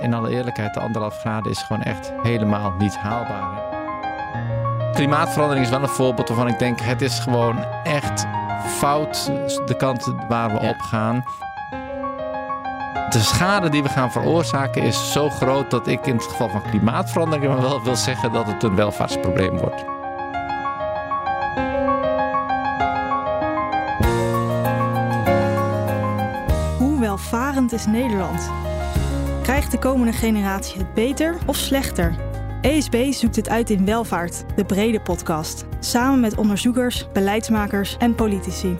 in alle eerlijkheid, de anderhalf graden is gewoon echt helemaal niet haalbaar. Klimaatverandering is wel een voorbeeld waarvan ik denk, het is gewoon echt fout de kant waar we op gaan. De schade die we gaan veroorzaken is zo groot dat ik in het geval van klimaatverandering wel wil zeggen dat het een welvaartsprobleem wordt. Hoe welvarend is Nederland? Krijgt de komende generatie het beter of slechter? ESB zoekt het uit in Welvaart, de brede podcast. Samen met onderzoekers, beleidsmakers en politici.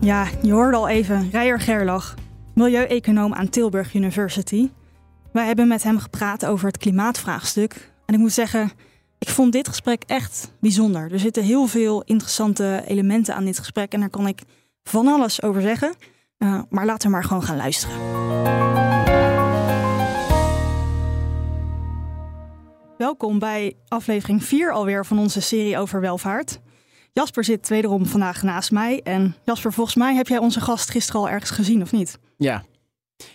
Ja, je hoorde al even Rijer Gerlach, milieueconoom aan Tilburg University. Wij hebben met hem gepraat over het klimaatvraagstuk. En ik moet zeggen, ik vond dit gesprek echt bijzonder. Er zitten heel veel interessante elementen aan dit gesprek en daar kan ik van alles over zeggen. Uh, maar laten we maar gewoon gaan luisteren. Welkom bij aflevering 4 alweer van onze serie over welvaart. Jasper zit wederom vandaag naast mij. En Jasper, volgens mij heb jij onze gast gisteren al ergens gezien, of niet? Ja,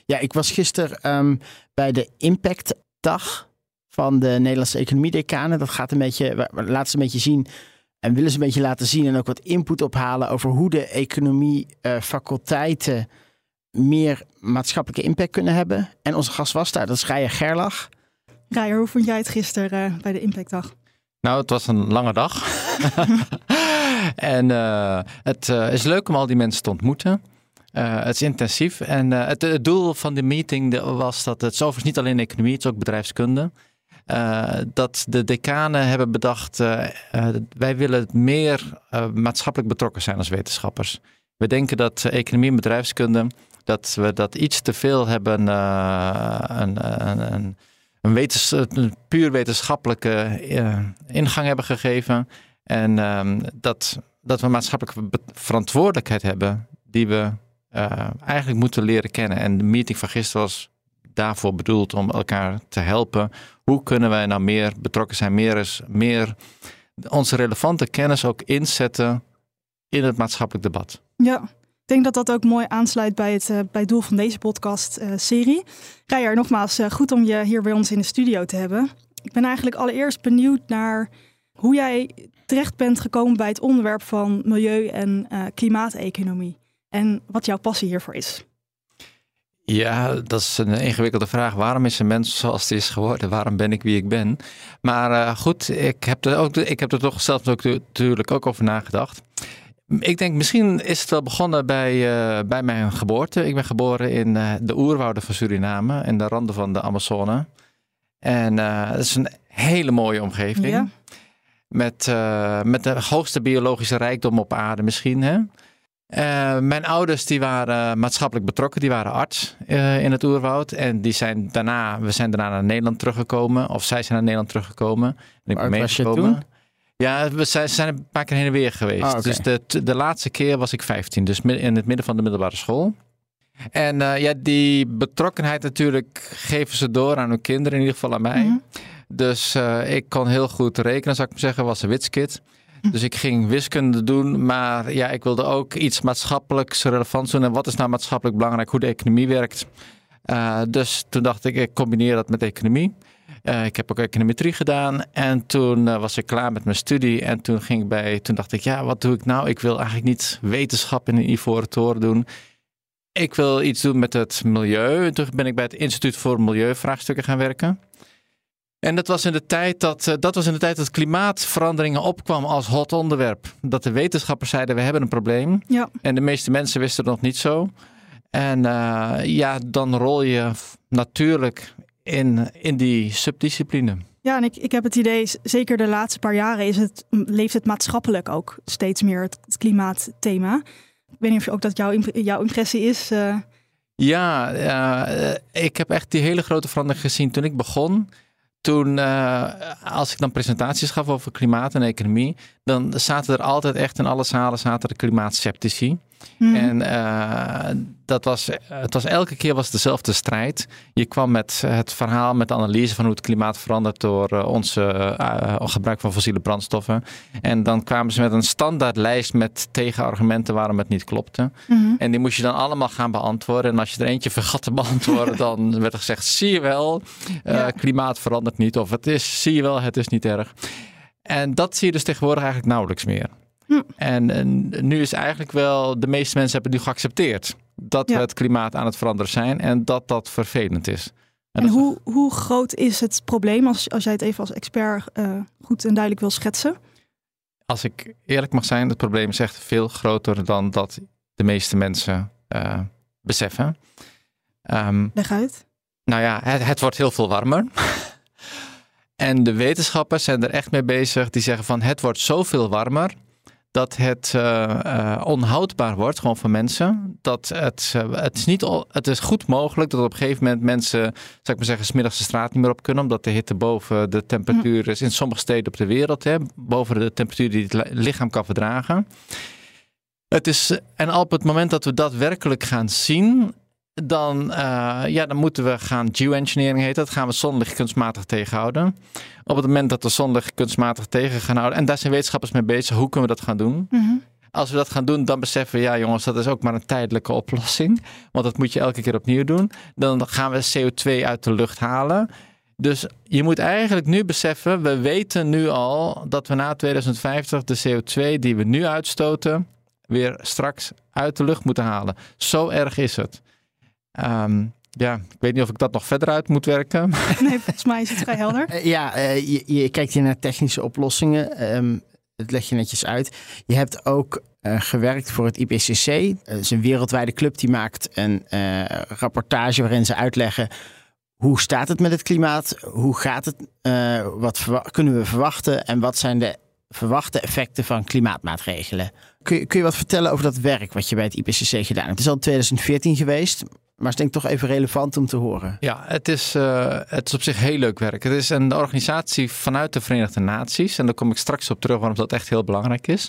ja ik was gisteren um, bij de Impactdag van de Nederlandse Economie Decanen. Dat gaat een beetje, laat ze een beetje zien en willen ze een beetje laten zien en ook wat input ophalen over hoe de economie uh, faculteiten meer maatschappelijke impact kunnen hebben. En onze gast was daar, dat is Rijer Gerlach. Rijer, hoe vond jij het gisteren uh, bij de Impactdag? Nou, het was een lange dag. en uh, het is leuk om al die mensen te ontmoeten. Uh, het is intensief. En uh, het, het, doel van de meeting was dat het is overigens niet alleen economie, het is ook bedrijfskunde. Uh, dat de decanen hebben bedacht, wij willen meer maatschappelijk betrokken zijn als wetenschappers. We denken dat economie en bedrijfskunde, dat we dat iets te veel hebben een, een, een, een, puur wetenschappelijke ingang hebben gegeven. En um, dat, dat we maatschappelijke verantwoordelijkheid hebben die we eigenlijk moeten leren kennen. En de meeting van gisteren was daarvoor bedoeld om elkaar te helpen. Hoe kunnen wij nou meer betrokken zijn, meer, meer onze relevante kennis ook inzetten in het maatschappelijk debat? Ja. Ik denk dat dat ook mooi aansluit bij het, uh, bij doel van deze podcast-serie. Uh, Rijer, nogmaals, uh, goed om je hier bij ons in de studio te hebben. Ik ben eigenlijk allereerst benieuwd naar hoe jij terecht bent gekomen bij het onderwerp van milieu- en klimaateconomie en wat jouw passie hiervoor is. Ja, dat is een ingewikkelde vraag. Waarom is een mens zoals het is geworden? Waarom ben ik wie ik ben? Maar uh, goed, ik heb, er ook, ik heb er toch zelf ook natuurlijk ook over nagedacht. Ik denk, misschien is het wel begonnen bij, uh, bij mijn geboorte. Ik ben geboren in uh, de oerwouden van Suriname, in de randen van de Amazone. En dat is een hele mooie omgeving. Ja. Met, met de hoogste biologische rijkdom op aarde misschien. Hè? Uh, mijn ouders die waren maatschappelijk betrokken, die waren arts uh, in het oerwoud. En die zijn daarna, we zijn daarna naar Nederland teruggekomen. Of zij zijn naar Nederland teruggekomen. En ik ben meegekomen. Ja, we zijn, zijn een paar keer heen en weer geweest. Okay. Dus de, de laatste keer was ik 15, dus in het midden van de middelbare school. En uh, ja, die betrokkenheid natuurlijk geven ze door aan hun kinderen, in ieder geval aan mij. Mm -hmm. Dus ik kon heel goed rekenen, zou ik maar zeggen, was een witskid. Dus ik ging wiskunde doen, maar ja, ik wilde ook iets maatschappelijks relevant doen. En wat is nou maatschappelijk belangrijk, hoe de economie werkt. Uh, dus toen dacht ik, ik combineer dat met economie. Uh, ik heb ook econometrie gedaan en toen uh, was ik klaar met mijn studie. En toen, ging ik bij, toen dacht ik, ja, wat doe ik nou? Ik wil eigenlijk niet wetenschap in een ivoren toren doen. Ik wil iets doen met het milieu. Toen ben ik bij het Instituut voor Milieuvraagstukken gaan werken. En dat was in de tijd dat, uh, dat was in de tijd dat klimaatveranderingen opkwam als hot onderwerp. Dat de wetenschappers zeiden we hebben een probleem. Ja. En de meeste mensen wisten het nog niet zo. En uh, ja, dan rol je natuurlijk in, in die subdiscipline. Ja, en ik, ik heb het idee, zeker de laatste paar jaren is het, leeft het maatschappelijk ook steeds meer het, het klimaatthema. Ik weet niet of ook dat jouw, jouw impressie is. Uh... Ja, ik heb echt die hele grote verandering gezien toen ik begon toen, uh, als ik dan presentaties gaf over klimaat en economie, dan zaten er altijd echt in alle zalen zaten de klimaatceptici. Mhm. En eh, dat was, het was elke keer was dezelfde strijd. Je kwam met het verhaal, met de analyse van hoe het klimaat verandert door uh, onze uh, gebruik van fossiele brandstoffen. En dan kwamen ze met een standaardlijst met tegenargumenten waarom het niet klopte. Mhm. En die moest je dan allemaal gaan beantwoorden. En als je er eentje vergat te beantwoorden, dan werd er gezegd: zie je wel, Ja. klimaat verandert niet. Of het is, zie je wel, het is niet erg. En dat zie je dus tegenwoordig eigenlijk nauwelijks meer. Hm. En, en nu is eigenlijk wel, de meeste mensen hebben nu geaccepteerd dat Ja. we het klimaat aan het veranderen zijn en dat dat vervelend is. En hoe, hoe groot is het probleem, als, als jij het even als expert eh, goed en duidelijk wil schetsen? als ik eerlijk mag zijn, het probleem is echt veel groter dan dat de meeste mensen eh, beseffen. Ehm, Leg uit. nou ja, het, het wordt heel veel warmer. en de wetenschappers zijn er echt mee bezig. Die zeggen van het wordt zoveel warmer dat het eh, eh, onhoudbaar wordt gewoon voor mensen. Dat het, eh, het, is niet, al- het is goed mogelijk dat op een gegeven moment mensen, zou ik maar zeggen, smiddags de straat niet meer op kunnen. Omdat de hitte boven de temperatuur is in sommige steden op de wereld. Hè, boven de temperatuur die het li- lichaam kan verdragen. Het is, en op het moment dat we dat werkelijk gaan zien, dan, eh, ja, dan moeten we gaan geoengineering heet dat. Gaan we zonlicht kunstmatig tegenhouden. Op het moment dat we zonlicht kunstmatig tegen gaan houden. En daar zijn wetenschappers mee bezig. Hoe kunnen we dat gaan doen? Mhm. Als we dat gaan doen, dan beseffen we, ja jongens, dat is ook maar een tijdelijke oplossing. Want dat moet je elke keer opnieuw doen. Dan gaan we CO2 uit de lucht halen. Dus je moet eigenlijk nu beseffen, we weten nu al dat we na 2050 de CO2 die we nu uitstoten, weer straks uit de lucht moeten halen. Zo erg is het. Ehm, ja, ik weet niet of ik dat nog verder uit moet werken. Nee, volgens mij is het vrij helder. Eh, ja, eh, je, je kijkt hier naar technische oplossingen. Ehm, dat leg je netjes uit. Je hebt ook eh, gewerkt voor het IPCC. Dat is een wereldwijde club die maakt een eh, rapportage waarin ze uitleggen hoe staat het met het klimaat, hoe gaat het, eh, wat kunnen we verwachten en wat zijn de verwachte effecten van klimaatmaatregelen. Kun je, kun je wat vertellen over dat werk wat je bij het IPCC gedaan hebt? Het is al in 2014 geweest, maar is denk ik toch even relevant om te horen. Ja, het is, eh, het is op zich heel leuk werk. Het is een organisatie vanuit de Verenigde Naties. En daar kom ik straks op terug waarom dat echt heel belangrijk is.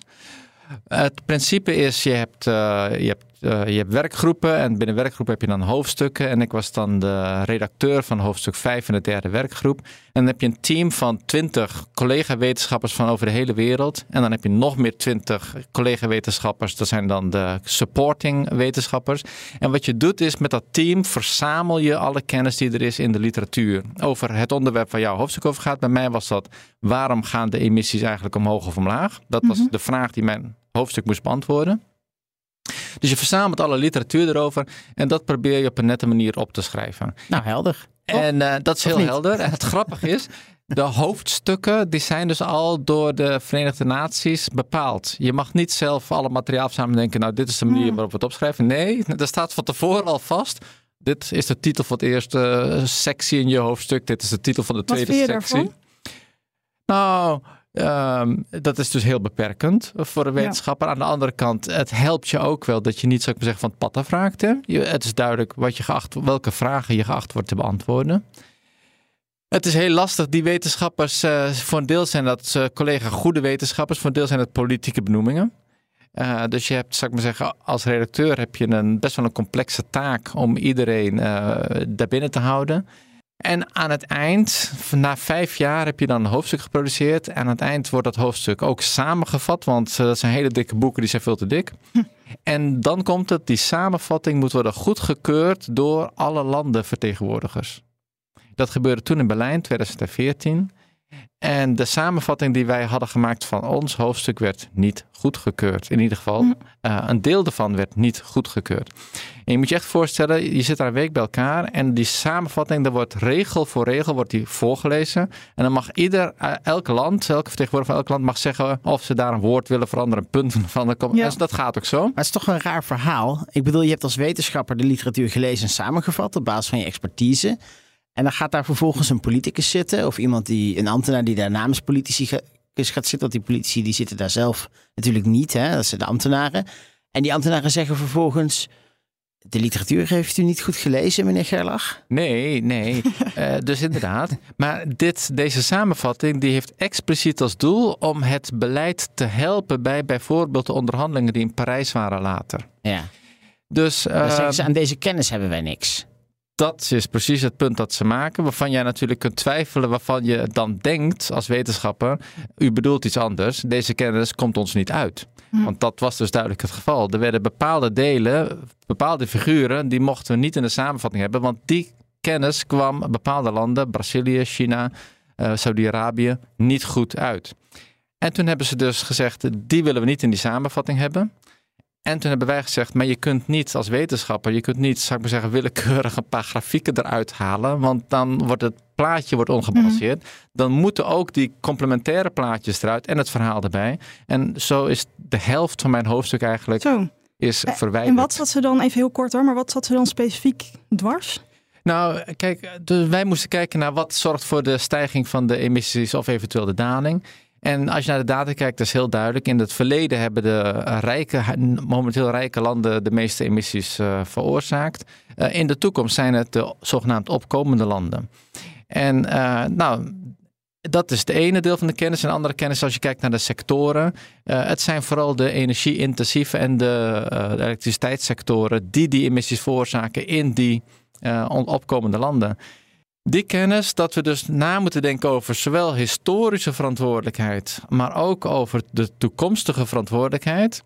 Het principe is, je hebt, eh, je, hebt, eh, je hebt werkgroepen en binnen werkgroepen heb je dan hoofdstukken. En ik was dan de redacteur van hoofdstuk 5 in de derde werkgroep. En dan heb je een team van 20 collega-wetenschappers van over de hele wereld. En dan heb je nog meer 20 collega-wetenschappers. Dat zijn dan de supporting wetenschappers. En wat je doet is met dat team verzamel je alle kennis die er is in de literatuur. Over het onderwerp waar jouw hoofdstuk over gaat. Bij mij was dat waarom gaan de emissies eigenlijk omhoog of omlaag? Dat was Mhm. de vraag die mijn hoofdstuk moest beantwoorden. Dus je verzamelt alle literatuur erover en dat probeer je op een nette manier op te schrijven. Nou, helder. En eh, dat is heel helder. En het grappige is, de hoofdstukken die zijn dus al door de Verenigde Naties bepaald. Je mag niet zelf alle materiaal samen denken, nou dit is de manier Hmm. waarop we het opschrijven. Nee, er staat van tevoren al vast. Dit is de titel van de eerste sectie in je hoofdstuk. Dit is de titel van de tweede sectie. daarvan? Nou, ehm, dat is dus heel beperkend voor een Ja. wetenschapper. Aan de andere kant, het helpt je ook wel dat je niet, zou ik maar zeggen, van het pad afraakt. Hè? Je, het is duidelijk wat je geacht, welke vragen je geacht wordt te beantwoorden. Het is heel lastig. Die wetenschappers, eh, voor een deel zijn dat eh, collega goede wetenschappers, voor een deel zijn het politieke benoemingen. Eh, dus je hebt, zou ik maar zeggen, als redacteur heb je een best wel een complexe taak om iedereen eh daarbinnen te houden. En aan het eind, na vijf jaar, heb je dan een hoofdstuk geproduceerd. En aan het eind wordt dat hoofdstuk ook samengevat, want eh, dat zijn hele dikke boeken, die zijn veel te dik. En dan komt het, die samenvatting moet worden goedgekeurd door alle landenvertegenwoordigers. Dat gebeurde toen in Berlijn, 2014. En de samenvatting die wij hadden gemaakt van ons hoofdstuk werd niet goedgekeurd. In ieder geval, Hm. eh, een deel daarvan werd niet goedgekeurd. En je moet je echt voorstellen, je zit daar een week bij elkaar en die samenvatting, daar wordt regel voor regel wordt die voorgelezen. En dan mag ieder, eh, elk land, elke vertegenwoordiger van elk land mag zeggen of ze daar een woord willen veranderen, een punt willen veranderen. Ja. En dat gaat ook zo. Maar het is toch een raar verhaal. Ik bedoel, je hebt als wetenschapper de literatuur gelezen en samengevat op basis van je expertise. En dan gaat daar vervolgens een politicus zitten of iemand die, een ambtenaar die daar namens politici ga- gaat zitten. Want die politici die zitten daar zelf natuurlijk niet, hè? dat zijn de ambtenaren. En die ambtenaren zeggen vervolgens, de literatuur heeft u niet goed gelezen, meneer Gerlach? Nee, nee. uh, dus inderdaad. Maar dit, deze samenvatting die heeft expliciet als doel om het beleid te helpen bij bijvoorbeeld de onderhandelingen die in Parijs waren later. Ja. Dus, uh, ze, aan deze kennis hebben wij niks. Dat is precies het punt dat ze maken, waarvan jij natuurlijk kunt twijfelen, waarvan je dan denkt als wetenschapper, u bedoelt iets anders, deze kennis komt ons niet uit. Hm. Want dat was dus duidelijk het geval. Er werden bepaalde delen, bepaalde figuren, die mochten we niet in de samenvatting hebben, want die kennis kwam bepaalde landen, Brazilië, China, uh, Saudi-Arabië, niet goed uit. En toen hebben ze dus gezegd, die willen we niet in die samenvatting hebben. En toen hebben wij gezegd, maar je kunt niet als wetenschapper, je kunt niet, zou ik maar zeggen, willekeurig een paar grafieken eruit halen, want dan wordt het plaatje wordt ongebalanceerd. Mhm. Dan moeten ook die complementaire plaatjes eruit en het verhaal erbij. En zo is de helft van mijn hoofdstuk eigenlijk zo. is eh, verwijderd. En wat zat ze dan, even heel kort hoor, maar wat zat ze dan specifiek dwars? Nou, kijk, dus wij moesten kijken naar wat zorgt voor de stijging van de emissies of eventueel de daling. En als je naar de data kijkt, dat is heel duidelijk. In het verleden hebben de rijke, momenteel rijke landen de meeste emissies uh, veroorzaakt. Uh, in de toekomst zijn het de zogenaamd opkomende landen. En uh, nou, dat is de ene deel van de kennis. En de andere kennis, als je kijkt naar de sectoren. het zijn vooral de energie-intensieve en de, elektriciteitssectoren die die emissies veroorzaken in die opkomende landen. Die kennis dat we dus na moeten denken over zowel historische verantwoordelijkheid, maar ook over de toekomstige verantwoordelijkheid.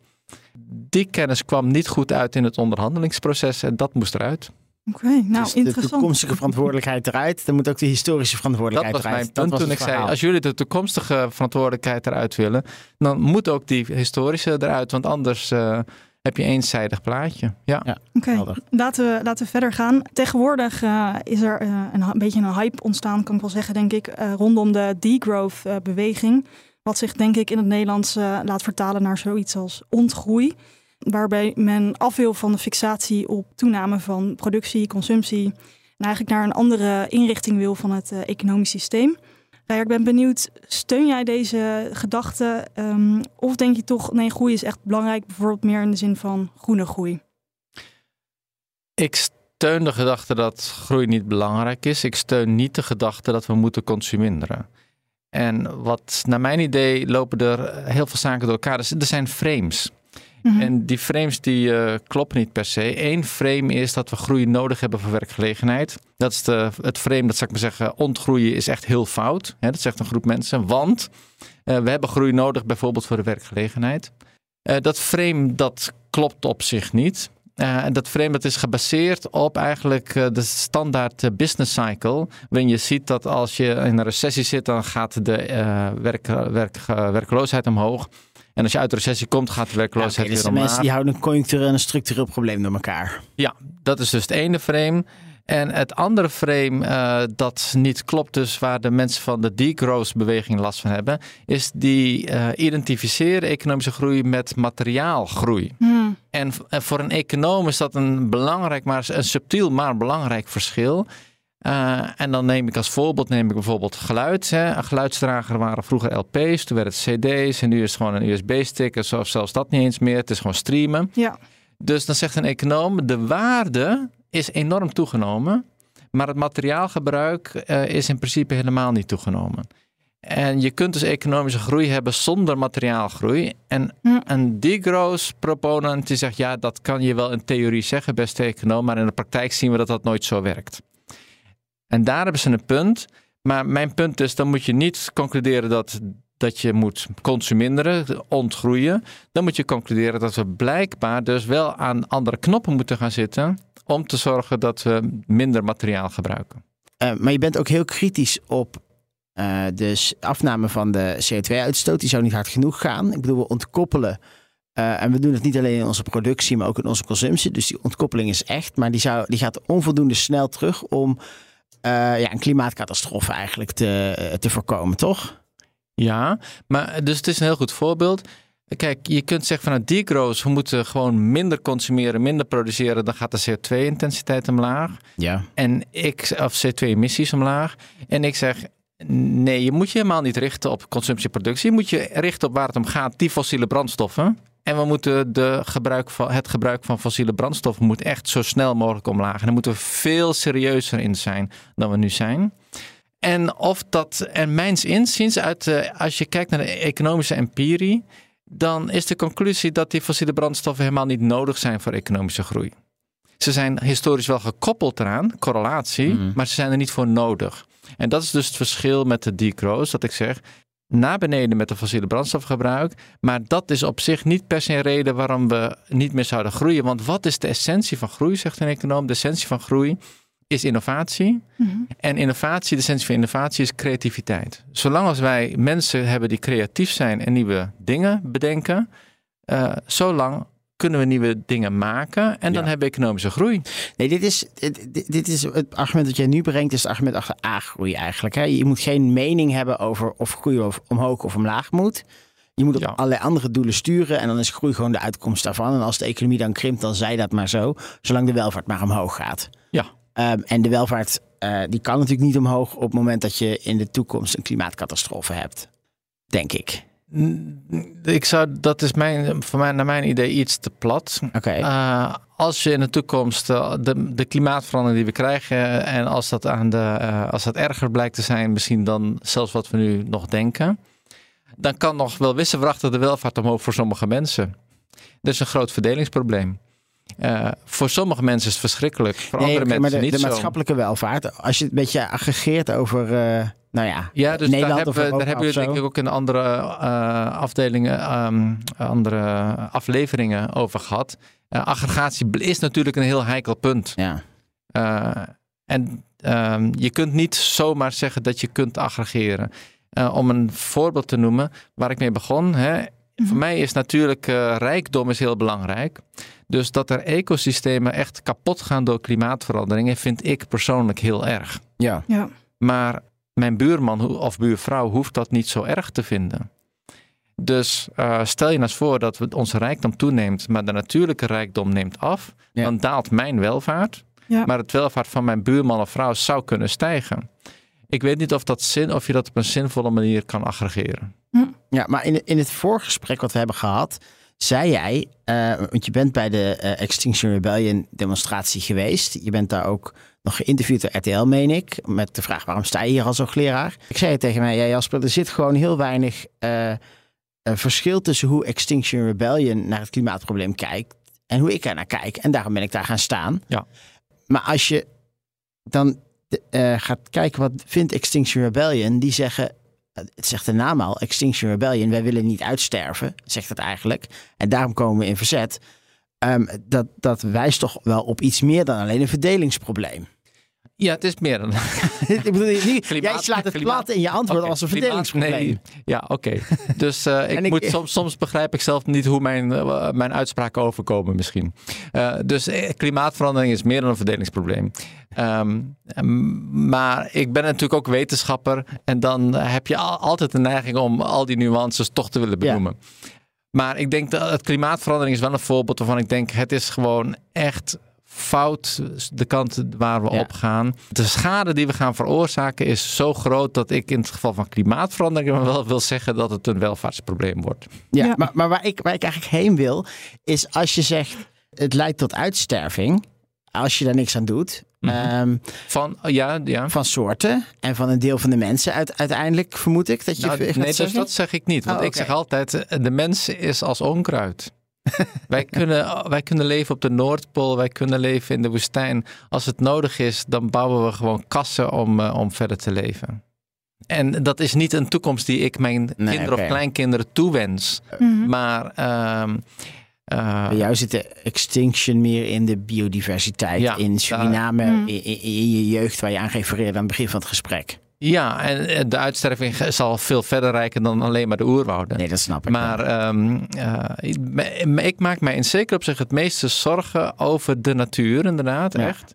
Die kennis kwam niet goed uit in het onderhandelingsproces en dat moest eruit. Oké, nou dus interessant. De toekomstige verantwoordelijkheid eruit, dan moet ook de historische verantwoordelijkheid eruit. Dat was mijn punt toen ik zei, als jullie de toekomstige verantwoordelijkheid eruit willen, dan moet ook die historische eruit, want anders... Uh, heb je eenzijdig plaatje. Ja. ja Oké, laten, we, laten we verder gaan. Tegenwoordig uh, is er uh, een, een, beetje een hype ontstaan, kan ik wel zeggen, denk ik, uh, rondom de degrowth-beweging. wat zich, denk ik, in het Nederlands laat vertalen naar zoiets als ontgroei. Waarbij men af wil van de fixatie op toename van productie, consumptie. En eigenlijk naar een andere inrichting wil van het economisch systeem. Nou ik ben benieuwd, steun jij deze gedachte? Um, of denk je toch, nee, groei is echt belangrijk, bijvoorbeeld meer in de zin van groene groei? Ik steun de gedachte dat groei niet belangrijk is. Ik steun niet de gedachte dat we moeten consumeren. En wat naar mijn idee lopen er heel veel zaken door elkaar. Er zijn frames. Mhm. En die frames die uh, kloppen niet per se. Eén frame is dat we groei nodig hebben voor werkgelegenheid. Dat is de, het frame dat, zou ik maar zeggen, ontgroeien is echt heel fout. Hè, dat zegt een groep mensen. Want uh, we hebben groei nodig bijvoorbeeld voor de werkgelegenheid. Uh, dat frame dat klopt op zich niet. dat frame dat is gebaseerd op eigenlijk de standaard business cycle. Waarin je ziet dat als je in een recessie zit, dan gaat de werk, werk, werkloosheid omhoog. En als je uit de recessie komt, gaat de werkloosheid ja, okay, dus weer mensen die houden een conjunctureel en een structureel probleem door elkaar. Ja, dat is dus het ene frame. En het andere frame uh, dat niet klopt, dus waar de mensen van de degrowth-beweging last van hebben, is die uh, identificeren economische groei met materiaalgroei. Hmm. En, en, voor een econoom is dat een belangrijk, maar een subtiel maar belangrijk verschil. Uh, en dan neem ik als voorbeeld neem ik bijvoorbeeld geluid. Hè. Een geluidsdrager waren vroeger LP's, toen werd het CD's en nu is het gewoon een USB-stick of zelfs dat niet eens meer. Het is gewoon streamen. Ja. Dus dan zegt een econoom, de waarde is enorm toegenomen, maar het materiaalgebruik uh, is in principe helemaal niet toegenomen. En je kunt dus economische groei hebben zonder materiaalgroei. En een degrowth proponent die zegt, ja, dat kan je wel in theorie zeggen, beste econoom, maar in de praktijk zien we dat dat nooit zo werkt. En daar hebben ze een punt. Maar mijn punt is, dan moet je niet concluderen dat, dat je moet consumeren, ontgroeien. Dan moet je concluderen dat we blijkbaar dus wel aan andere knoppen moeten gaan zitten om te zorgen dat we minder materiaal gebruiken. Uh, maar je bent ook heel kritisch op uh, de afname van de CO2-uitstoot. Die zou niet hard genoeg gaan. Ik bedoel, we ontkoppelen. Uh, en we doen het niet alleen in onze productie, maar ook in onze consumptie. Dus die ontkoppeling is echt. Maar die, zou, die gaat onvoldoende snel terug om ja, een klimaatcatastrofe eigenlijk te, eh, te voorkomen, toch? Ja, maar dus het is een heel goed voorbeeld. Kijk, je kunt zeggen vanuit degrowth, we moeten gewoon minder consumeren, minder produceren, dan gaat de CO2-intensiteit omlaag. Ja. En ik, of CO2-emissies omlaag. En ik zeg, nee, je moet je helemaal niet richten op consumptieproductie. Je moet je richten op waar het om gaat, die fossiele brandstoffen. En we moeten de gebruik van, het gebruik van fossiele brandstoffen moet echt zo snel mogelijk omlaag. En daar moeten we veel serieuzer in zijn dan we nu zijn. En of dat, en mijns inziens, uit, uh, als je kijkt naar de economische empirie, dan is de conclusie dat die fossiele brandstoffen helemaal niet nodig zijn voor economische groei. Ze zijn historisch wel gekoppeld eraan, correlatie, Mhm. maar ze zijn er niet voor nodig. En dat is dus het verschil met de degrowth, dat ik zeg, naar beneden met de fossiele brandstofgebruik. Maar dat is op zich niet per se een reden waarom we niet meer zouden groeien. Want wat is de essentie van groei, zegt een econoom? De essentie van groei is innovatie. Mhm. En innovatie, de essentie van innovatie is creativiteit. Zolang als wij mensen hebben die creatief zijn en nieuwe dingen bedenken, uh, zolang kunnen we nieuwe dingen maken en dan Ja. hebben we economische groei. Nee, dit is, dit, dit is het argument dat jij nu brengt, is het argument achter A-groei eigenlijk. Hè? Je moet geen mening hebben over of groei of omhoog of omlaag moet. Je moet op Ja. allerlei andere doelen sturen en dan is groei gewoon de uitkomst daarvan. En als de economie dan krimpt, dan zij dat maar zo, zolang de welvaart maar omhoog gaat. Ja. Um, en de welvaart uh, die kan natuurlijk niet omhoog op het moment dat je in de toekomst een klimaatcatastrofe hebt. Denk ik. Ik zou, dat is mijn, voor mij, naar mijn idee iets te plat. Okay. Uh, als je in de toekomst uh, de, de, klimaatverandering die we krijgen en als dat, aan de, uh, als dat erger blijkt te zijn, misschien dan zelfs wat we nu nog denken, dan kan nog wel wisselvrachtig de welvaart omhoog voor sommige mensen. Dat is een groot verdelingsprobleem. Uh, voor sommige mensen is het verschrikkelijk, voor nee, andere mensen maar de, niet de maatschappelijke welvaart, als je het een beetje aggregeert over, uh, nou ja, ja dus Nederland daar of hebben, daar hebben jullie denk ik ook in andere uh, afdelingen, um, andere afleveringen over gehad. Uh, aggregatie is natuurlijk een heel heikel punt. Ja. Uh, en um, je kunt niet zomaar zeggen dat je kunt aggregeren. Uh, om een voorbeeld te noemen waar ik mee begon. Hè, Mhm. voor mij is natuurlijk uh, rijkdom is heel belangrijk. Dus dat er ecosystemen echt kapot gaan door klimaatveranderingen, vind ik persoonlijk heel erg. Ja. ja. Maar mijn buurman of buurvrouw hoeft dat niet zo erg te vinden. Dus uh, stel je nou eens voor dat onze rijkdom toeneemt, maar de natuurlijke rijkdom neemt af, Ja. dan daalt mijn welvaart. Ja. Maar het welvaart van mijn buurman of vrouw zou kunnen stijgen. Ik weet niet of, dat zin, of je dat op een zinvolle manier kan aggregeren. Ja, maar in, in het voorgesprek wat we hebben gehad, zei jij, uh, want je bent bij de uh, Extinction Rebellion demonstratie geweest. Je bent daar ook nog geïnterviewd door RTL, meen ik, met de vraag waarom sta je hier als hoogleraar? Ik zei tegen mij, ja Jasper, er zit gewoon heel weinig uh, verschil tussen hoe Extinction Rebellion naar het klimaatprobleem kijkt en hoe ik er naar kijk. En daarom ben ik daar gaan staan. Ja. Maar als je dan gaat kijken wat vindt Extinction Rebellion, die zeggen, het zegt de naam al, Extinction Rebellion, wij willen niet uitsterven, zegt het eigenlijk. En daarom komen we in verzet. Um, dat, dat wijst toch wel op iets meer dan alleen een verdelingsprobleem. Ja, het is meer dan. ik bedoel, niet, klimaat, jij slaat het klimaat. plat in je antwoord okay, als een verdelingsprobleem. Nee. Ja, oké. Okay. Dus uh, ik, ik moet, soms, soms begrijp ik zelf niet hoe mijn, uh, mijn uitspraken overkomen misschien. Uh, dus klimaatverandering is meer dan een verdelingsprobleem. Um, maar ik ben natuurlijk ook wetenschapper en dan heb je al, altijd de neiging om al die nuances toch te willen benoemen. Ja. Maar ik denk dat het klimaatverandering is wel een voorbeeld waarvan ik denk het is gewoon echt fout de kant waar we Ja. op gaan. De schade die we gaan veroorzaken is zo groot dat ik in het geval van klimaatverandering wel wil zeggen dat het een welvaartsprobleem wordt. Ja, Ja. maar, maar waar, ik, waar ik eigenlijk heen wil, is als je zegt het leidt tot uitsterving, als je daar niks aan doet, Mhm. ehm, Van ja, ja. van soorten en van een deel van de mensen uit, uiteindelijk vermoed ik dat je Nou, gaat nee, dus dat zeg ik niet. Want Oh, ik zeg altijd, eh, de mens is als onkruid. wij, kunnen, wij kunnen leven op de Noordpool, wij kunnen leven in de woestijn. Als het nodig is, dan bouwen we gewoon kassen om, eh, om verder te leven. En dat is niet een toekomst die ik mijn Nee, kinderen of kleinkinderen toewens. Mhm. Maar ehm, eh, Bij jou zit de extinction meer in de biodiversiteit Ja, in Suriname, in, in- in je jeugd waar je aan refereerde aan het begin van het gesprek. Ja, en eh, de uitsterving zal veel verder reiken dan alleen maar de oerwouden. Nee, dat snap ik. Maar ehm, eh, ik- ik maak mij in zeker op zich het meeste zorgen over de natuur, inderdaad, Ja. echt.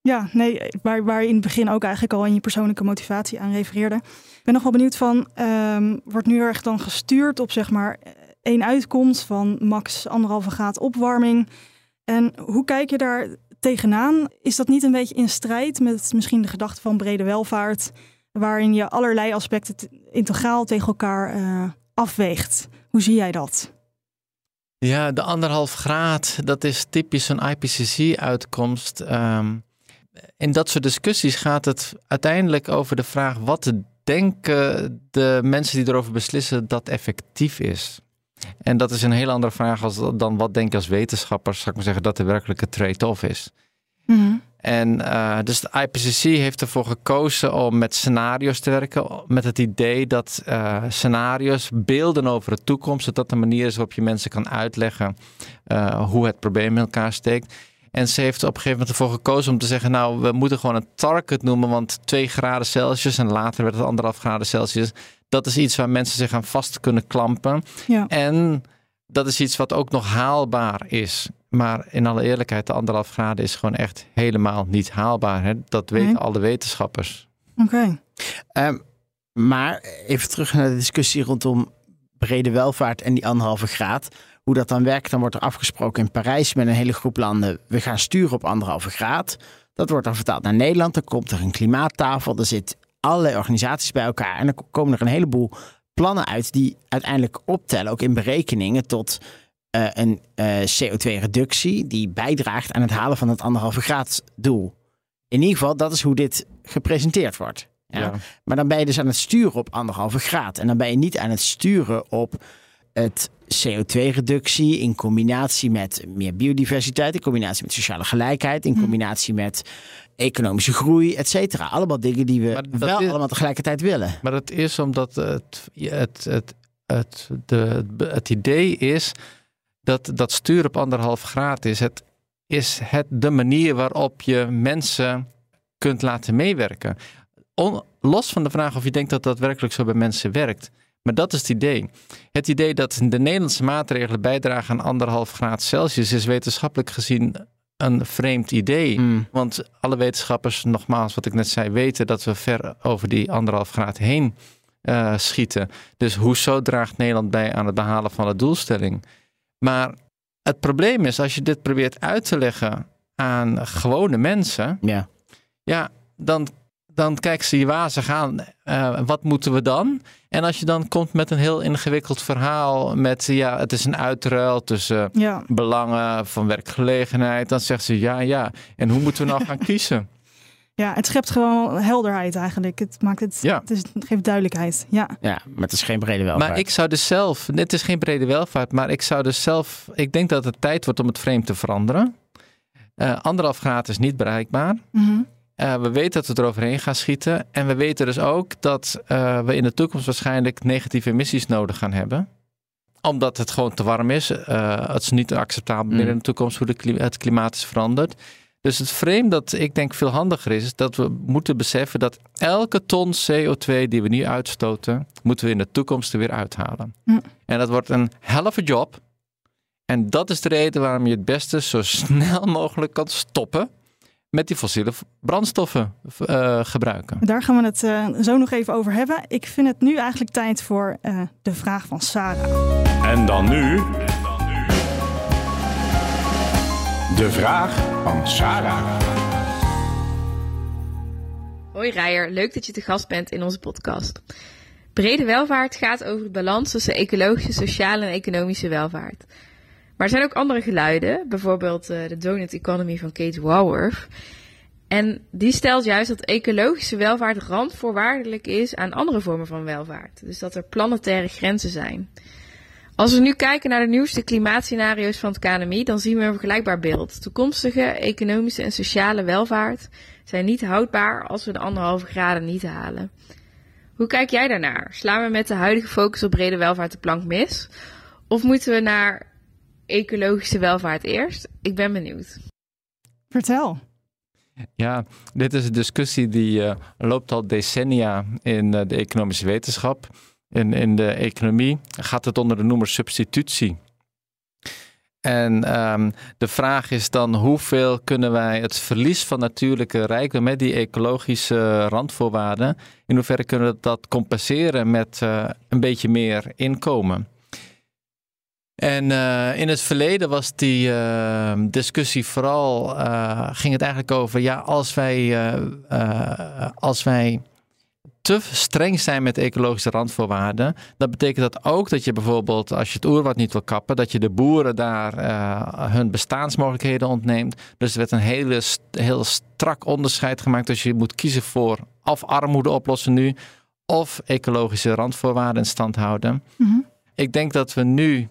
Ja, nee, waar, waar je in het begin ook eigenlijk al in je persoonlijke motivatie aan refereerde. Ik ben nog wel benieuwd van, ehm, wordt nu erg dan gestuurd op zeg maar één uitkomst van max anderhalve graad opwarming. En hoe kijk je daar tegenaan? Is dat niet een beetje in strijd met misschien de gedachte van brede welvaart, waarin je allerlei aspecten te- integraal tegen elkaar eh, afweegt? Hoe zie jij dat? Ja, de anderhalf graad, dat is typisch een IPCC-uitkomst. Um, in dat soort discussies gaat het uiteindelijk over de vraag: wat denken de mensen die erover beslissen dat effectief is? En dat is een heel andere vraag als, dan wat denk je als wetenschappers, zou ik maar zeggen, dat de werkelijke trade-off is. Mm En uh, dus de IPCC heeft ervoor gekozen om met scenario's te werken. Met het idee dat uh, scenario's beelden over de toekomst. Dat dat de manier is waarop je mensen kan uitleggen uh, hoe het probleem in elkaar steekt. En ze heeft op een gegeven moment ervoor gekozen om te zeggen: Nou, we moeten gewoon een target noemen. Want 2 graden Celsius en later werd het anderhalf graden Celsius. Dat is iets waar mensen zich aan vast kunnen klampen. Ja. En dat is iets wat ook nog haalbaar is. Maar in alle eerlijkheid, de anderhalf graden is gewoon echt helemaal niet haalbaar. Hè? Dat weten alle wetenschappers. Oké. Ehm, maar even terug naar de discussie rondom brede welvaart en die anderhalve graad. Hoe dat dan werkt, dan wordt er afgesproken in Parijs met een hele groep landen. We gaan sturen op anderhalve graad. Dat wordt dan vertaald naar Nederland. Dan komt er een klimaattafel. Er zit allerlei organisaties bij elkaar. En dan komen er een heleboel plannen uit die uiteindelijk optellen, ook in berekeningen, tot uh, een uh, eh, CO2-reductie die bijdraagt aan het halen van het anderhalve graad doel. In ieder geval, dat is hoe dit gepresenteerd wordt. Ja. Maar dan ben je dus aan het sturen op anderhalve graad. En dan ben je niet aan het sturen op het CO2-reductie in combinatie met meer biodiversiteit, in combinatie met sociale gelijkheid, in hm. combinatie met economische groei, et cetera. Allemaal dingen die we wel allemaal tegelijkertijd willen. Maar dat is omdat het, het, het, het, de, het idee is dat dat stuur op anderhalf graad is. Het is het de manier waarop je mensen kunt laten meewerken. los van de vraag of je denkt dat dat werkelijk zo bij mensen werkt. Maar dat is het idee. Het idee dat de Nederlandse maatregelen bijdragen aan anderhalf graad Celsius is wetenschappelijk gezien een vreemd idee. Hmm. Want alle wetenschappers, nogmaals wat ik net zei, weten dat we ver over die anderhalf graad heen uh, schieten. Dus hoezo draagt Nederland bij aan het behalen van de doelstelling? Maar het probleem is, als je dit probeert uit te leggen aan gewone mensen, ja, ja dan dan kijken ze je wazig aan. Uh, wat moeten we dan? En als je dan komt met een heel ingewikkeld verhaal met ja, het is een uitruil tussen belangen van werkgelegenheid, dan zegt ze ja, ja. En hoe moeten we nou gaan kiezen? Ja, het schept gewoon helderheid eigenlijk. Het maakt het, ja. het, is, het geeft duidelijkheid. Ja. ja, maar het is geen brede welvaart. Maar ik zou dus zelf, het is geen brede welvaart, maar ik zou dus zelf, ik denk dat het tijd wordt om het frame te veranderen. Uh, anderhalf graad is niet bereikbaar. Mm uh, we weten dat we eroverheen gaan schieten. En we weten dus ook dat uh, we in de toekomst waarschijnlijk negatieve emissies nodig gaan hebben. Omdat het gewoon te warm is. Uh, het is niet acceptabel meer mm. in de toekomst hoe de het klimaat is veranderd. Dus het frame dat ik denk veel handiger is, is dat we moeten beseffen dat elke ton CO2 die we nu uitstoten, moeten we in de toekomst er weer uithalen. Mm. En dat wordt een helft job. En dat is de reden waarom je het beste zo snel mogelijk kan stoppen met die fossiele brandstoffen uh, gebruiken. Daar gaan we het uh, zo nog even over hebben. Ik vind het nu eigenlijk tijd voor uh, de vraag van Sarah. En dan nu. De vraag van Sarah. Hoi Rijer, leuk dat je te gast bent in onze podcast. Brede welvaart gaat over de balans tussen ecologische, sociale en economische welvaart. Maar er zijn ook andere geluiden, bijvoorbeeld uh, de Donut Economy van Kate Walworth. En die stelt juist dat ecologische welvaart randvoorwaardelijk is aan andere vormen van welvaart. Dus dat er planetaire grenzen zijn. Als we nu kijken naar de nieuwste klimaatscenario's van het KNMI, dan zien we een vergelijkbaar beeld. Toekomstige economische en sociale welvaart zijn niet houdbaar als we de anderhalve graden niet halen. Hoe kijk jij daarnaar? Slaan we met de huidige focus op brede welvaart de plank mis? Of moeten we naar ecologische welvaart eerst? Ik ben benieuwd. Vertel. Ja, dit is een discussie die uh, loopt al decennia in uh, de economische wetenschap. In, in de economie gaat het onder de noemer substitutie. En um, de vraag is dan hoeveel kunnen wij het verlies van natuurlijke rijkdom met die ecologische randvoorwaarden, in hoeverre kunnen we dat compenseren met uh, een beetje meer inkomen? En uh, in het verleden was die uh, discussie vooral, uh, ging het eigenlijk over, ja, als wij, als wij te streng zijn met ecologische randvoorwaarden, dan betekent dat ook dat je bijvoorbeeld, als je het oerwoud niet wil kappen, dat je de boeren daar hun bestaansmogelijkheden ontneemt. Dus er werd een hele, heel strak onderscheid gemaakt. Dus je moet kiezen voor of armoede oplossen nu, of ecologische randvoorwaarden in stand houden. Mhm. Ik denk dat we nu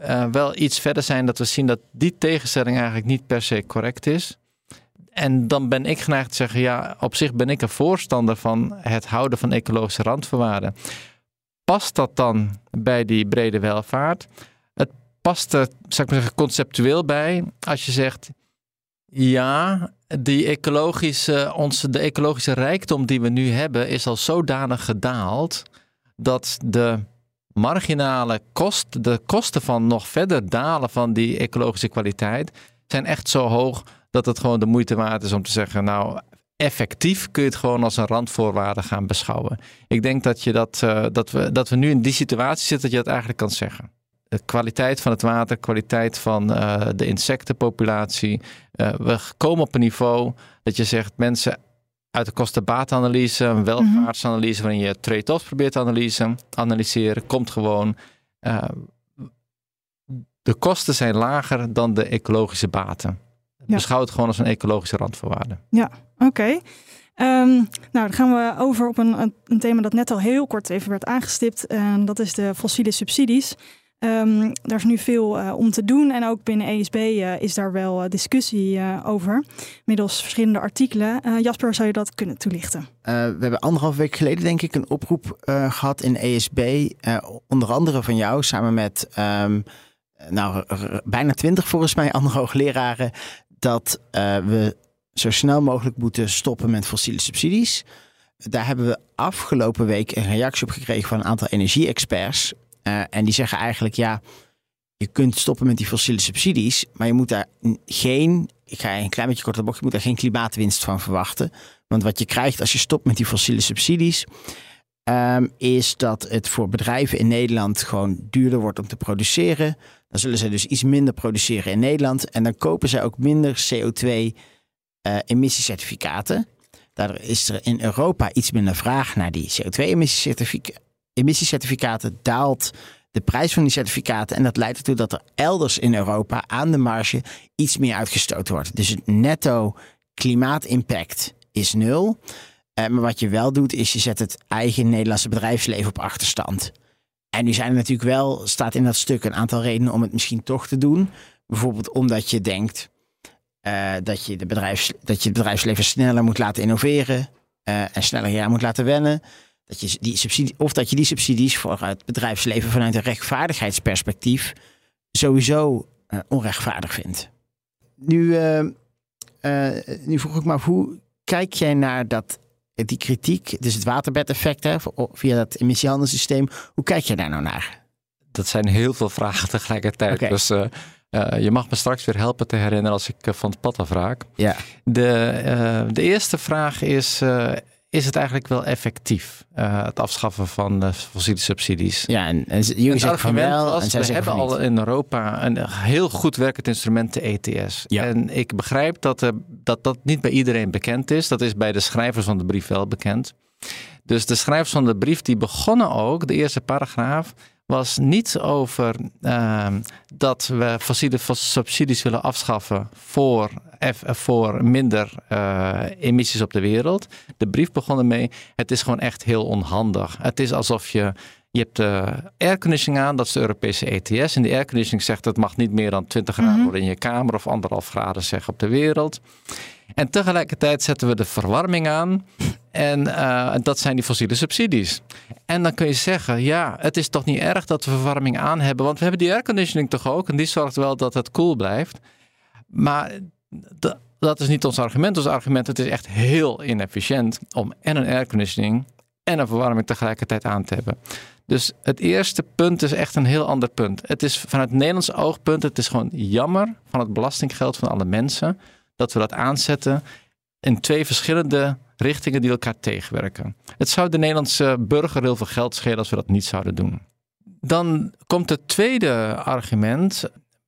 uh, wel iets verder zijn, dat we zien dat die tegenstelling eigenlijk niet per se correct is. En dan ben ik geneigd te zeggen, ja, op zich ben ik een voorstander van het houden van ecologische randvoorwaarden. Past dat dan bij die brede welvaart? Het past er, zou ik maar zeggen, conceptueel bij als je zegt, ja, die ecologische, onze, de ecologische rijkdom die we nu hebben is al zodanig gedaald dat de marginale kost, de kosten van nog verder dalen van die ecologische kwaliteit, zijn echt zo hoog dat het gewoon de moeite waard is om te zeggen, nou, effectief kun je het gewoon als een randvoorwaarde gaan beschouwen. Ik denk dat, je dat, uh, dat, we, dat we nu in die situatie zitten dat je dat eigenlijk kan zeggen. De kwaliteit van het water, kwaliteit van uh, de insectenpopulatie. Uh, we komen op een niveau dat je zegt, mensen uit de kosten-baatanalyse, een welvaartsanalyse waarin je trade-offs probeert te analyse, analyseren, komt gewoon. de kosten zijn lager dan de ecologische baten. Ja. Beschouw het gewoon als een ecologische randvoorwaarde. Ja, oké. Okay. Um, nou, dan gaan we over op een, een, thema dat net al heel kort even werd aangestipt. En dat is de fossiele subsidies. Um, daar is nu veel uh, om te doen. En ook binnen ESB uh, is daar wel uh, discussie over. Middels verschillende artikelen. Jasper, zou je dat kunnen toelichten? we hebben anderhalf week geleden, denk ik, een oproep gehad in ESB. onder andere van jou, samen met. Um, nou, bijna twintig volgens mij andere hoogleraren dat we zo snel mogelijk moeten stoppen met fossiele subsidies. Daar hebben we afgelopen week een reactie op gekregen van een aantal energie-experts. Uh, en die zeggen eigenlijk, ja, je kunt stoppen met die fossiele subsidies, maar je moet daar geen, ik ga een klein beetje kort bocht, je moet daar geen klimaatwinst van verwachten. Want wat je krijgt als je stopt met die fossiele subsidies, um, is dat het voor bedrijven in Nederland gewoon duurder wordt om te produceren. Dan zullen ze dus iets minder produceren in Nederland. En dan kopen zij ook minder CO2-emissiecertificaten. Uh, Daardoor is er in Europa iets minder vraag naar die CO2-emissiecertificaten. Daalt de prijs van die certificaten. En dat leidt ertoe dat er elders in Europa aan de marge iets meer uitgestoten wordt. Dus het netto klimaatimpact is nul. Uh, maar wat je wel doet, is je zet het eigen Nederlandse bedrijfsleven op achterstand. En nu zijn er natuurlijk wel, staat in dat stuk een aantal redenen om het misschien toch te doen. Bijvoorbeeld omdat je denkt uh, dat, je de bedrijfs, dat je het bedrijfsleven sneller moet laten innoveren uh, en sneller hier moet laten wennen. Dat je die subsidie, of dat je die subsidies voor het bedrijfsleven vanuit een rechtvaardigheidsperspectief sowieso uh, onrechtvaardig vindt. Nu, nu vroeg ik me af, hoe kijk jij naar dat die kritiek, dus het waterbedeffect hè, via dat emissiehandelssysteem. Hoe kijk je daar nou naar? Dat zijn heel veel vragen tegelijkertijd. Okay. Dus uh, uh, je mag me straks weer helpen te herinneren als ik uh, van het pad afraak. Ja. De, de eerste vraag is, is het eigenlijk wel effectief, uh, het afschaffen van de fossiele subsidies? Ja, en, en jullie zeggen van wel. En we hebben al in Europa een heel goed werkend instrument, de ETS. Ja. En ik begrijp dat, uh, dat dat niet bij iedereen bekend is. Dat is bij de schrijvers van de brief wel bekend. Dus de schrijvers van de brief die begonnen ook, de eerste paragraaf, was niet over uh, dat we fossiele subsidies willen afschaffen voor, voor minder uh, emissies op de wereld. De brief begon ermee, het is gewoon echt heel onhandig. Het is alsof je, je hebt de airconditioning aan, dat is de Europese ETS. En de airconditioning zegt dat mag niet meer dan 20 graden worden in je kamer of anderhalf graden zeg op de wereld. En tegelijkertijd zetten we de verwarming aan. En uh, dat zijn die fossiele subsidies. En dan kun je zeggen, ja, het is toch niet erg dat we verwarming aan hebben. Want we hebben die airconditioning toch ook. En die zorgt wel dat het koel cool blijft. Maar dat is niet ons argument. Ons argument, het is echt heel inefficiënt om en een airconditioning en een verwarming tegelijkertijd aan te hebben. Dus het eerste punt is echt een heel ander punt. Het is vanuit het Nederlands oogpunt, het is gewoon jammer van het belastinggeld van alle mensen dat we dat aanzetten in twee verschillende richtingen die elkaar tegenwerken. Het zou de Nederlandse burger heel veel geld schelen als we dat niet zouden doen. Dan komt het tweede argument.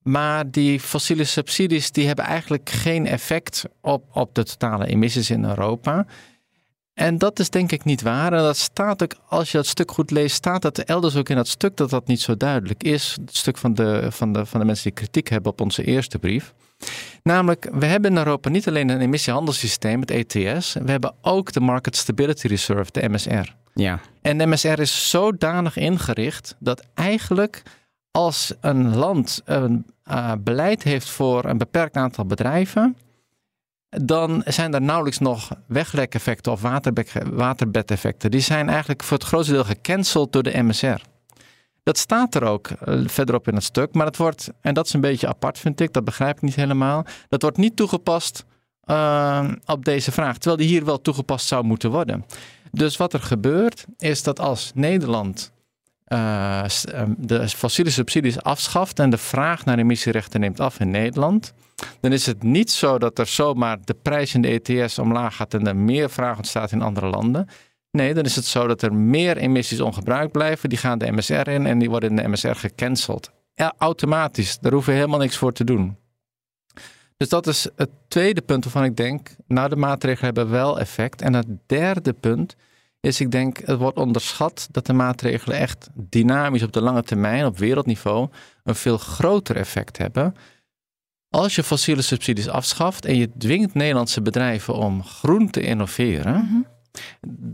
Maar die fossiele subsidies die hebben eigenlijk geen effect op, op de totale emissies in Europa. En dat is denk ik niet waar. En dat staat ook, als je dat stuk goed leest, staat dat elders ook in dat stuk dat dat niet zo duidelijk is. Het stuk van de, van de, van de mensen die kritiek hebben op onze eerste brief. Namelijk, we hebben in Europa niet alleen een emissiehandelssysteem, het ETS, we hebben ook de Market Stability Reserve, de MSR. Ja. En de MSR is zodanig ingericht dat eigenlijk als een land een uh, beleid heeft voor een beperkt aantal bedrijven, dan zijn er nauwelijks nog weglekeffecten of waterbedeffecten. Die zijn eigenlijk voor het grootste deel gecanceld door de MSR. Dat staat er ook uh, verderop in het stuk, maar het wordt, en dat is een beetje apart vind ik, dat begrijp ik niet helemaal, dat wordt niet toegepast uh, op deze vraag, terwijl die hier wel toegepast zou moeten worden. Dus wat er gebeurt, is dat als Nederland uh, de fossiele subsidies afschaft en de vraag naar emissierechten neemt af in Nederland, dan is het niet zo dat er zomaar de prijs in de ETS omlaag gaat en er meer vraag ontstaat in andere landen. Nee, dan is het zo dat er meer emissies ongebruikt blijven. Die gaan de MSR in en die worden in de MSR gecanceld. Ja, automatisch. Daar hoeven we helemaal niks voor te doen. Dus dat is het tweede punt waarvan ik denk, nou de maatregelen hebben wel effect. En het derde punt is, ik denk, het wordt onderschat dat de maatregelen echt dynamisch op de lange termijn, op wereldniveau, een veel groter effect hebben. Als je fossiele subsidies afschaft en je dwingt Nederlandse bedrijven om groen te innoveren, mm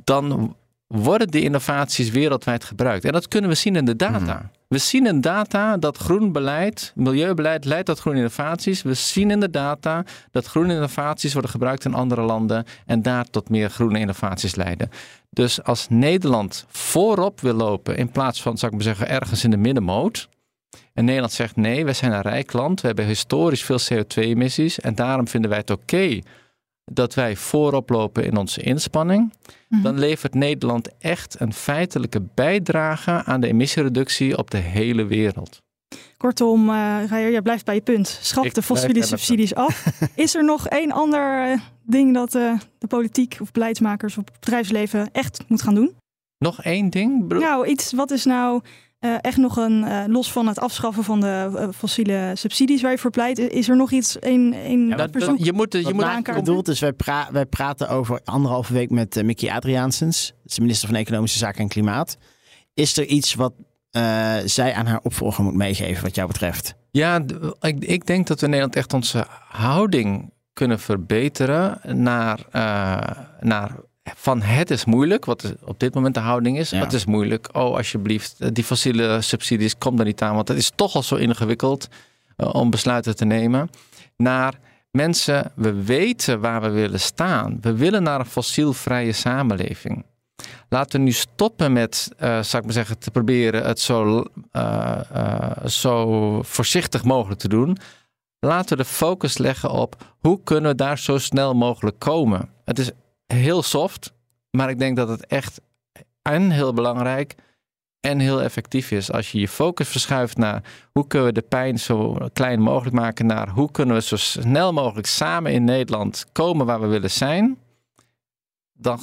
dan worden die innovaties wereldwijd gebruikt. En dat kunnen we zien in de data. Mhm. We zien in data dat groen beleid, milieubeleid leidt tot groene innovaties. We zien in de data dat groene innovaties worden gebruikt in andere landen en daar tot meer groene innovaties leiden. Dus als Nederland voorop wil lopen in plaats van, zou ik maar zeggen, ergens in de middenmoot. En Nederland zegt nee, wij zijn een rijk land, we hebben historisch veel CO2-emissies en daarom vinden wij het oké dat wij voorop lopen in onze inspanning, mhm. dan levert Nederland echt een feitelijke bijdrage aan de emissiereductie op de hele wereld. Kortom, uh, Rijer, jij blijft bij je punt. Schaf de fossiele subsidies af. Is er nog één ander uh, ding dat uh, de politiek of beleidsmakers of het bedrijfsleven echt moet gaan doen? Nog één ding? Nou, iets, wat is nou uh, echt nog een, uh, los van het afschaffen van de uh, fossiele subsidies waar je voor pleit, is er nog iets in, in ja, persoon? Je moet, je moet aankaarten. bedoeld is, wij, pra wij praten over anderhalve week met Mickey Adriaansens, de minister van Economische Zaken en Klimaat. Is er iets wat zij aan haar opvolger moet meegeven, wat jou betreft? Ja, ik, ik denk dat we in Nederland echt onze houding kunnen verbeteren naar, naar van het is moeilijk, wat op dit moment de houding is. Het is moeilijk. Oh, alsjeblieft, eh, die fossiele subsidies, kom er niet aan. Want het is toch al zo ingewikkeld uh, om besluiten te nemen. Naar mensen, we weten waar we willen staan. We willen naar een fossielvrije samenleving. Laten we nu stoppen met, uh, zou ik maar zeggen, te proberen het zo, zo voorzichtig mogelijk te doen. Laten we de focus leggen op hoe kunnen we daar zo snel mogelijk komen. Het is heel soft, maar ik denk dat het echt en heel belangrijk en heel effectief is. Als je je focus verschuift naar hoe kunnen we de pijn zo klein mogelijk maken, naar hoe kunnen we zo snel mogelijk samen in Nederland komen waar we willen zijn, dan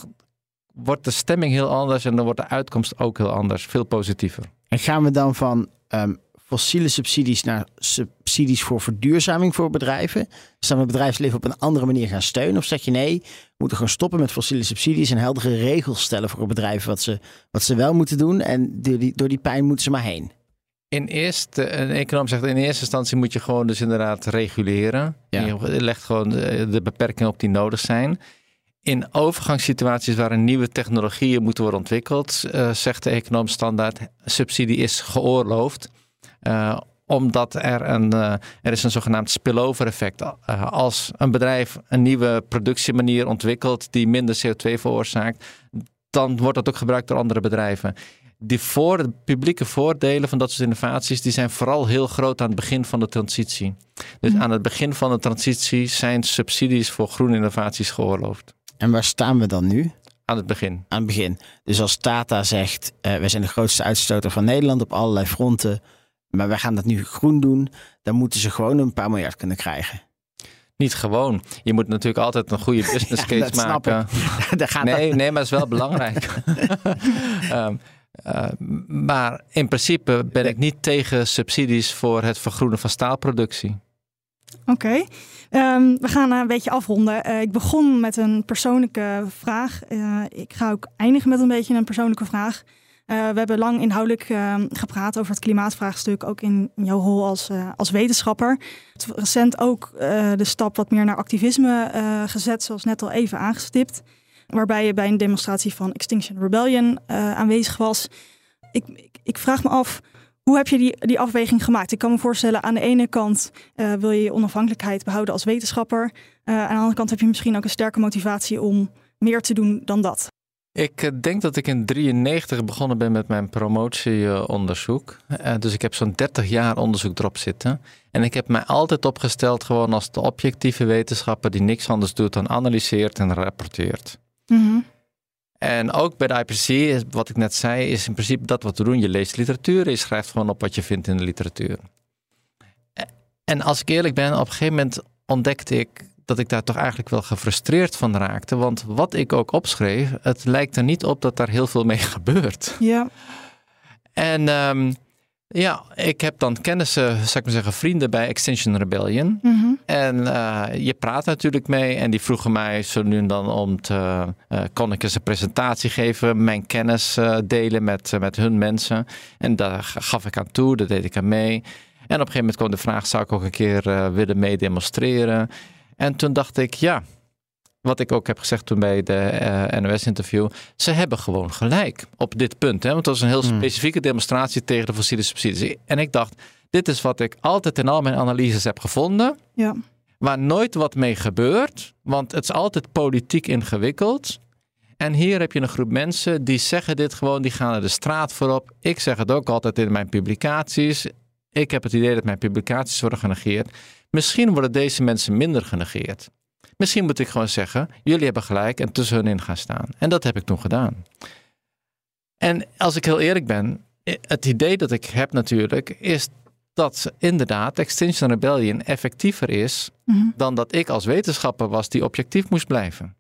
wordt de stemming heel anders en dan wordt de uitkomst ook heel anders, veel positiever. En gaan we dan van ehm, fossiele subsidies naar subsidies voor verduurzaming voor bedrijven? Staan we het bedrijfsleven op een andere manier gaan steunen? Of zeg je nee, we moeten gewoon stoppen met fossiele subsidies en heldere regels stellen voor bedrijven wat ze, wat ze wel moeten doen en door die, door die pijn moeten ze maar heen? In eerste, een econoom zegt in eerste instantie moet je gewoon dus inderdaad reguleren. Ja. Je legt gewoon de beperkingen op die nodig zijn. In overgangssituaties waarin nieuwe technologieën moeten worden ontwikkeld, uh, zegt de econoom standaard, subsidie is geoorloofd. Uh, omdat er een, uh, er is een zogenaamd spillover effect. Uh, als een bedrijf een nieuwe productiemanier ontwikkelt die minder CO2 veroorzaakt, dan wordt dat ook gebruikt door andere bedrijven. Die voor, de publieke voordelen van dat soort innovaties, die zijn vooral heel groot aan het begin van de transitie. Dus mm. aan het begin van de transitie zijn subsidies voor groene innovaties geoorloofd. En waar staan we dan nu? Aan het begin. Aan het begin. Dus als Tata zegt, uh, wij zijn de grootste uitstoter van Nederland op allerlei fronten maar wij gaan dat nu groen doen, dan moeten ze gewoon een paar miljard kunnen krijgen. Niet gewoon. Je moet natuurlijk altijd een goede business case maken. nee, nee, maar dat is wel belangrijk. um, uh, maar in principe ben ik niet tegen subsidies voor het vergroenen van staalproductie. Oké, ehm, we gaan een beetje afronden. Uh, ik begon met een persoonlijke vraag. Uh, ik ga ook eindigen met een beetje een persoonlijke vraag. Uh, we hebben lang inhoudelijk ehm, gepraat over het klimaatvraagstuk, ook in jouw rol als, als wetenschapper. Recent ook de stap wat meer naar activisme gezet, zoals net al even aangestipt. Waarbij je bij een demonstratie van Extinction Rebellion aanwezig was. Ik, ik, vraag me af, hoe heb je die, die afweging gemaakt? Ik kan me voorstellen, aan de ene kant wil je je onafhankelijkheid behouden als wetenschapper. Aan de andere kant heb je misschien ook een sterke motivatie om meer te doen dan dat. Ik eh, denk dat ik in 93 begonnen ben met mijn promotieonderzoek. Uh, dus ik heb zo'n 30 jaar onderzoek erop zitten. En ik heb mij altijd opgesteld gewoon als de objectieve wetenschapper die niks anders doet dan analyseert en rapporteert. Mm -hmm. En ook bij de IPC, wat ik net zei, is in principe dat wat we doen. Je leest literatuur, je schrijft gewoon op wat je vindt in de literatuur. En als ik eerlijk ben, op een gegeven moment ontdekte ik dat ik daar toch eigenlijk wel gefrustreerd van raakte. Want wat ik ook opschreef, het lijkt er niet op dat daar heel veel mee gebeurt. Ja. En um, ja, ik heb dan kennissen, zou ik maar zeggen, vrienden bij Extinction Rebellion. Mm -hmm. En uh, je praat natuurlijk mee en die vroegen mij zo nu en dan om te, uh, kon ik eens een presentatie geven, mijn kennis uh, delen met, met hun mensen. En daar gaf ik aan toe, daar deed ik aan mee. En op een gegeven moment kwam de vraag, zou ik ook een keer willen meedemonstreren? En toen dacht ik, ja, wat ik ook heb gezegd toen bij de uh, NOS-interview. Ze hebben gewoon gelijk op dit punt. Hè? Want het was een heel hmm. specifieke demonstratie tegen de fossiele subsidies. En ik dacht, dit is wat ik altijd in al mijn analyses heb gevonden. Ja. Waar nooit wat mee gebeurt. Want het is altijd politiek ingewikkeld. En hier heb je een groep mensen die zeggen dit gewoon, die gaan er de straat voorop. Ik zeg het ook altijd in mijn publicaties. Ik heb het idee dat mijn publicaties worden genegeerd. Misschien worden deze mensen minder genegeerd. Misschien moet ik gewoon zeggen, jullie hebben gelijk en tussen hun in gaan staan. En dat heb ik toen gedaan. En als ik heel eerlijk ben, het idee dat ik heb natuurlijk is dat inderdaad Extinction Rebellion effectiever is mhm. dan dat ik als wetenschapper was die objectief moest blijven.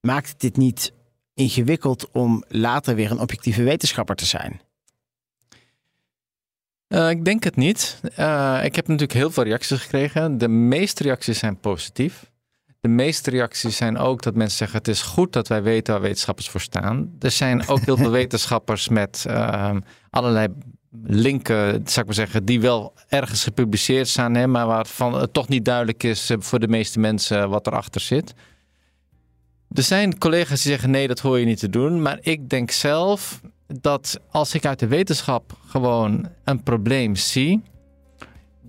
Maakt dit niet ingewikkeld om later weer een objectieve wetenschapper te zijn? Uh, ik denk het niet. Uh, ik heb natuurlijk heel veel reacties gekregen. De meeste reacties zijn positief. De meeste reacties zijn ook dat mensen zeggen: het is goed dat wij weten waar wetenschappers voor staan. Er zijn ook heel veel wetenschappers met uh, allerlei linken, zou ik maar zeggen, die wel ergens gepubliceerd zijn, hè, maar waarvan het toch niet duidelijk is eh, voor de meeste mensen wat erachter zit. Er zijn collega's die zeggen: nee, dat hoor je niet te doen. Maar ik denk zelf dat als ik uit de wetenschap gewoon een probleem zie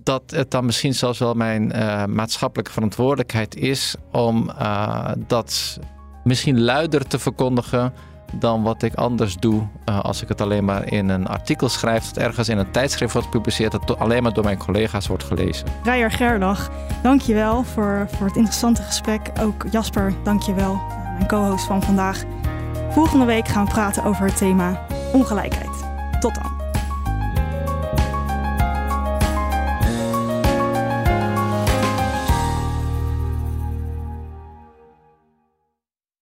dat het dan misschien zelfs wel mijn uh, maatschappelijke verantwoordelijkheid is om uh, dat misschien luider te verkondigen dan wat ik anders doe uh, als ik het alleen maar in een artikel schrijf dat ergens in een tijdschrift wordt gepubliceerd dat alleen maar door mijn collega's wordt gelezen. Rijer Gerlach, dankjewel voor, voor het interessante gesprek. Ook Jasper, dankjewel, mijn co-host van vandaag. Volgende week gaan we praten over het thema ongelijkheid. Tot dan.